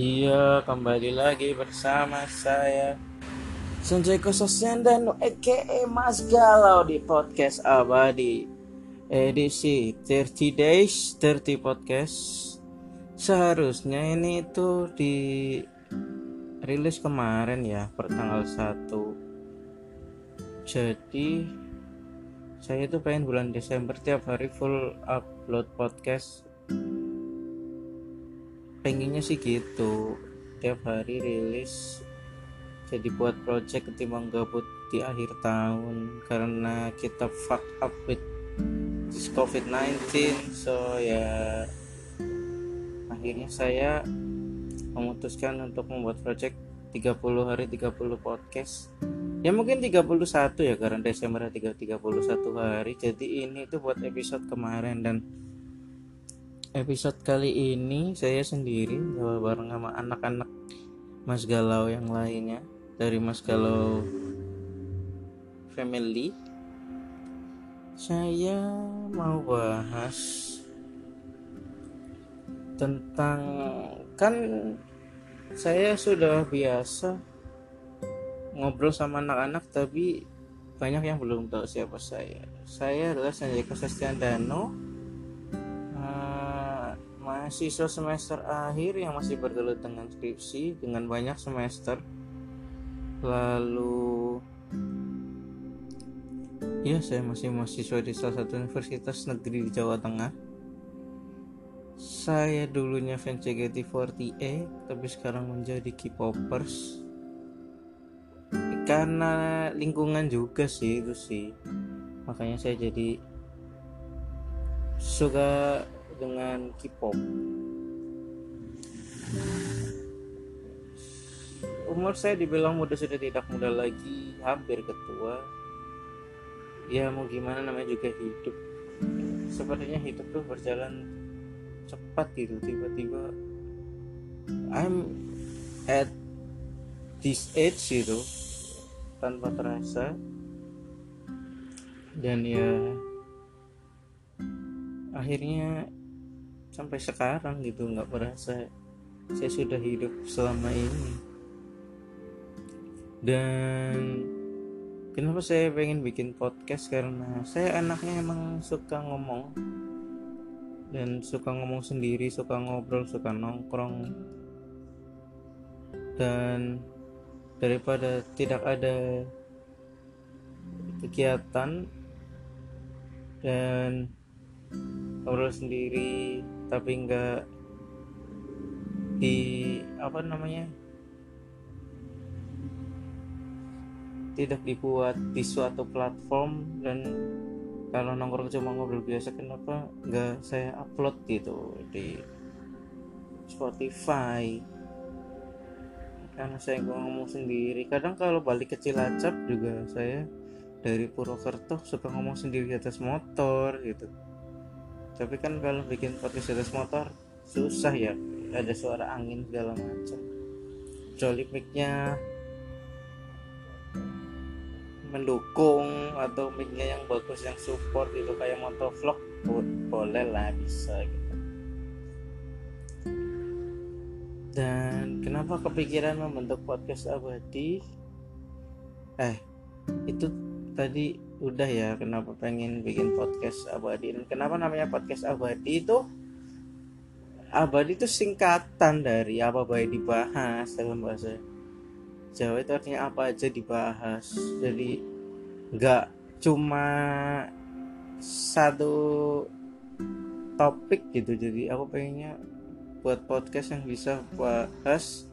Iya, kembali lagi bersama saya Sanjay Kososyan dan aka Mas Galau di podcast Abadi. Edisi 30 Days 30 Podcast. Seharusnya ini itu di rilis kemarin ya per tanggal 1 Jadi saya itu pengen bulan Desember tiap hari full upload podcast pengennya sih gitu. Tiap hari rilis jadi buat project ketimbang gabut di akhir tahun. Karena kita fuck up with this COVID-19 so ya akhirnya saya memutuskan untuk membuat project 30 hari 30 podcast. Ya mungkin 31 ya karena Desember 3 31 hari. Jadi ini tuh buat episode kemarin dan episode kali ini saya sendiri bareng sama anak-anak Mas Galau yang lainnya dari Mas Galau Family. Saya mau bahas tentang kan saya sudah biasa ngobrol sama anak-anak tapi banyak yang belum tahu siapa saya. Saya adalah Sanjay Dano mahasiswa semester akhir yang masih bergelut dengan skripsi dengan banyak semester. Lalu ya saya masih mahasiswa di salah satu universitas negeri di Jawa Tengah. Saya dulunya fans JKT48 tapi sekarang menjadi K-popers. Karena lingkungan juga sih itu sih. Makanya saya jadi suka dengan K-pop. Umur saya dibilang muda sudah tidak muda lagi, hampir ketua. Ya mau gimana namanya juga hidup. Sepertinya hidup tuh berjalan cepat gitu tiba-tiba I'm at this age gitu tanpa terasa dan ya akhirnya sampai sekarang gitu nggak merasa saya sudah hidup selama ini. Dan kenapa saya pengen bikin podcast? Karena saya anaknya emang suka ngomong dan suka ngomong sendiri suka ngobrol suka nongkrong. Dan daripada tidak ada kegiatan dan ngobrol sendiri tapi enggak di apa namanya tidak dibuat di suatu platform dan kalau nongkrong cuma ngobrol biasa kenapa enggak saya upload gitu di Spotify. Karena saya ngomong sendiri. Kadang kalau balik ke Cilacap juga saya dari Purwokerto suka ngomong sendiri di atas motor gitu tapi kan kalau bikin podcast atas motor susah ya. Ada suara angin segala macam. Kecuali micnya mendukung atau micnya yang bagus yang support itu kayak motovlog boleh lah bisa gitu. Dan kenapa kepikiran membentuk podcast abadi? Eh itu tadi udah ya kenapa pengen bikin podcast abadi? Kenapa namanya podcast abadi itu? Abadi itu singkatan dari apa baik dibahas dalam bahasa Jawa itu artinya apa aja dibahas. Jadi nggak cuma satu topik gitu. Jadi aku pengennya buat podcast yang bisa bahas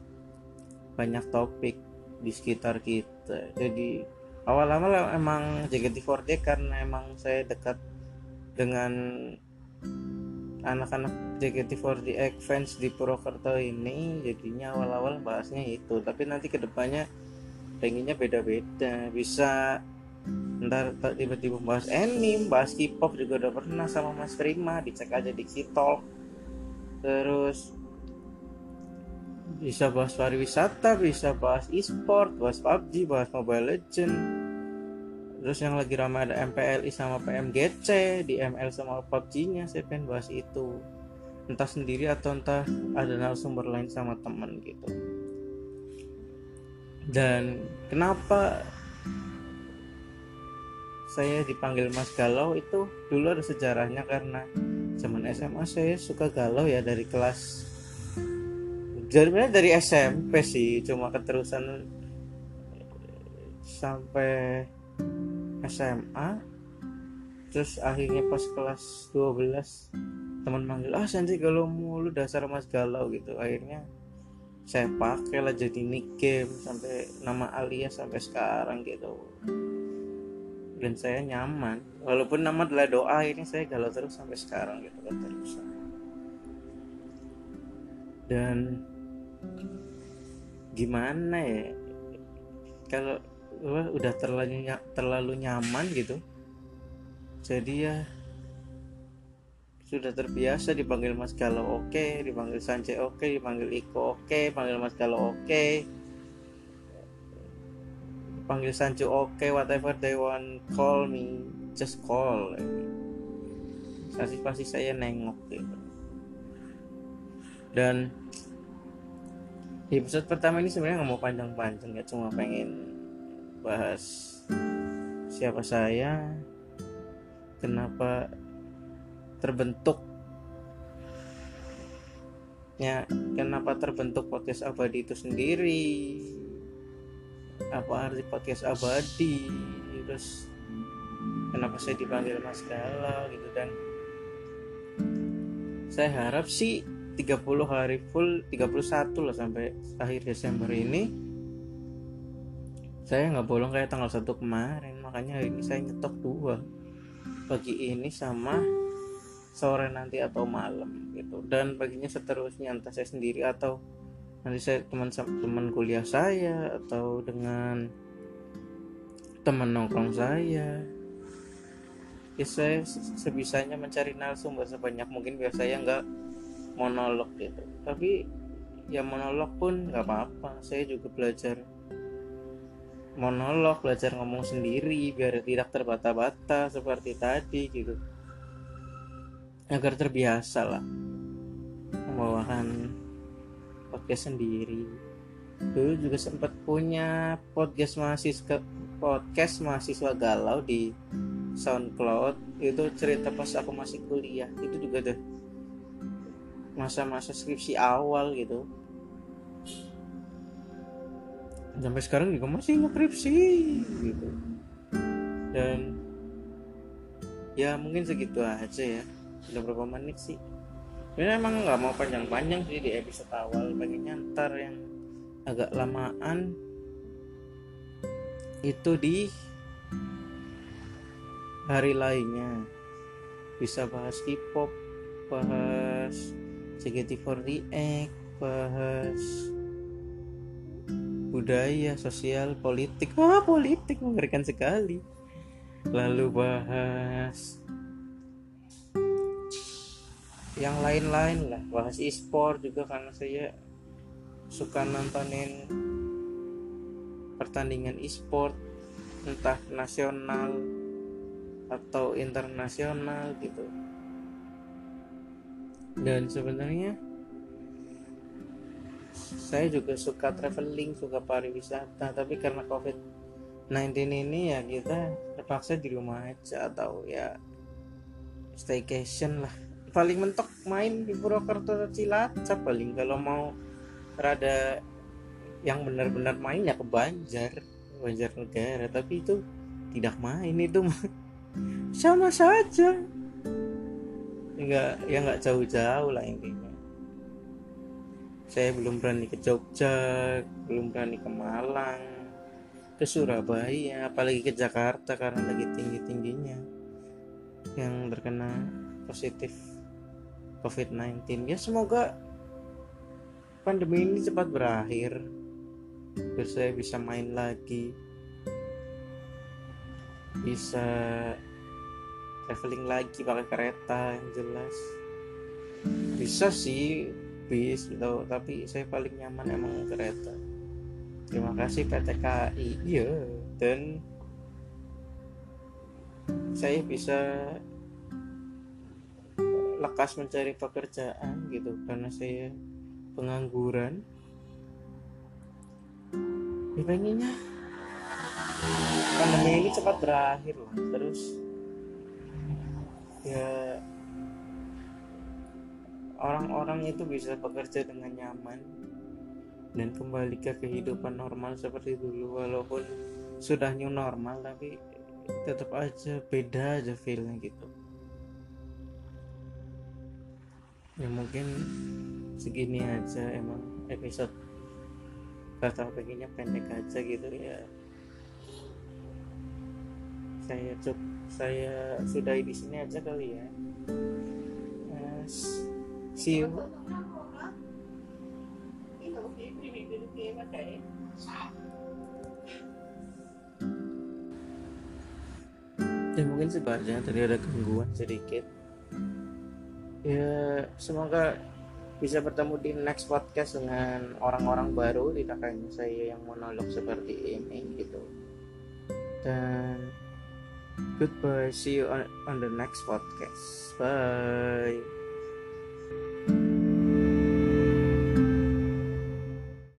banyak topik di sekitar kita. Jadi awal-awal emang JKT48 karena emang saya dekat dengan anak-anak JKT48 fans di Purwokerto ini jadinya awal-awal bahasnya itu. Tapi nanti ke depannya pengennya beda-beda. Bisa ntar tiba-tiba bahas anime bahas K-pop juga udah pernah sama Mas Prima dicek aja di Kitol terus bisa bahas pariwisata bisa bahas e-sport bahas PUBG bahas Mobile Legend terus yang lagi ramai ada MPLI sama PMGC di ML sama PUBG nya saya pengen bahas itu. Entah sendiri atau entah ada narasumber lain sama teman gitu. Dan kenapa saya dipanggil Mas Galau itu dulu ada sejarahnya karena zaman SMA saya suka galau ya dari kelas. Jadi dari SMP sih cuma keterusan sampai SMA terus akhirnya pas kelas 12 teman manggil ah Santi kalau mulu dasar mas galau gitu. Akhirnya saya pakai lah jadi nick game sampai nama alias sampai sekarang gitu. Dan saya nyaman. Walaupun nama adalah doa ini saya galau terus sampai sekarang gitu kan terus. Dan gimana ya? Kalau udah terlalu terlalu nyaman gitu. Jadi ya sudah terbiasa dipanggil Mas Galau oke okay, dipanggil Sance oke okay, dipanggil Iko oke okay, panggil Mas Galau oke. Okay. panggil Sancho oke okay, whatever they want call me just call. Pasti pasti saya nengok gitu. Dan di episode pertama ini sebenarnya nggak mau panjang-panjang ya cuma pengen bahas siapa saya kenapa terbentuk ya kenapa terbentuk podcast abadi itu sendiri apa arti podcast abadi terus kenapa saya dipanggil Mas Gala gitu dan saya harap sih 30 hari full 31 lah sampai akhir Desember ini saya nggak bolong kayak tanggal satu kemarin makanya hari ini saya nyetok dua. Pagi ini sama sore nanti atau malam gitu. Dan baginya seterusnya entah saya sendiri atau nanti saya teman teman kuliah saya atau dengan teman nongkrong saya. Ya saya sebisanya mencari narasumber sebanyak mungkin biar saya nggak monolog gitu. Tapi ya monolog pun nggak apa-apa. Saya juga belajar monolog belajar ngomong sendiri biar tidak terbata-bata seperti tadi gitu. Agar terbiasa lah membawakan podcast sendiri. Dulu juga sempat punya podcast mahasiswa podcast mahasiswa galau di SoundCloud. Itu cerita pas aku masih kuliah. Itu juga deh masa-masa skripsi awal gitu sampai sekarang juga masih ngekripsi gitu. Dan ya mungkin segitu aja ya. Udah berapa menit sih? Ini emang nggak mau panjang-panjang sih di episode awal. Pengen nyantar yang agak lamaan. Itu di hari lainnya. Bisa bahas K-pop bahas JKT48 bahas budaya, sosial, politik. Wah, politik mengerikan sekali. Lalu bahas yang lain-lain lah, bahas e-sport juga karena saya suka nontonin pertandingan e-sport entah nasional atau internasional gitu. Dan sebenarnya saya juga suka traveling suka pariwisata. Tapi karena covid 19 ini ya kita terpaksa di rumah aja atau ya staycation lah. Paling mentok main di Purwokerto Cilacap paling. Kalau mau rada yang benar-benar main ya ke Banjar Banjar negara. Tapi itu tidak main itu sama saja. Enggak ya nggak jauh-jauh lah intinya saya belum berani ke Jogja belum berani ke Malang ke Surabaya apalagi ke Jakarta karena lagi tinggi tingginya yang terkena positif COVID-19 ya semoga pandemi ini cepat berakhir biar saya bisa main lagi bisa traveling lagi pakai kereta yang jelas. Bisa sih bis gitu. Tapi saya paling nyaman emang kereta. Terima kasih PT KAI iya dan saya bisa lekas mencari pekerjaan gitu karena saya pengangguran. Ya pengennya. Pandemi ini cepat berakhir lah terus ya orang-orang itu bisa bekerja dengan nyaman dan kembali ke kehidupan normal seperti dulu walaupun sudah new normal tapi tetap aja beda aja feelnya gitu. Ya mungkin segini aja emang episode kata pengennya pendek aja gitu ya. Saya cuk saya sudahi di sini aja kali ya. Yes. See you ya mungkin sebaliknya tadi ada gangguan sedikit. Ya semoga bisa bertemu di next podcast dengan orang-orang baru tidak hanya saya yang monolog seperti ini gitu. Dan goodbye. See you on, on the next podcast. Bye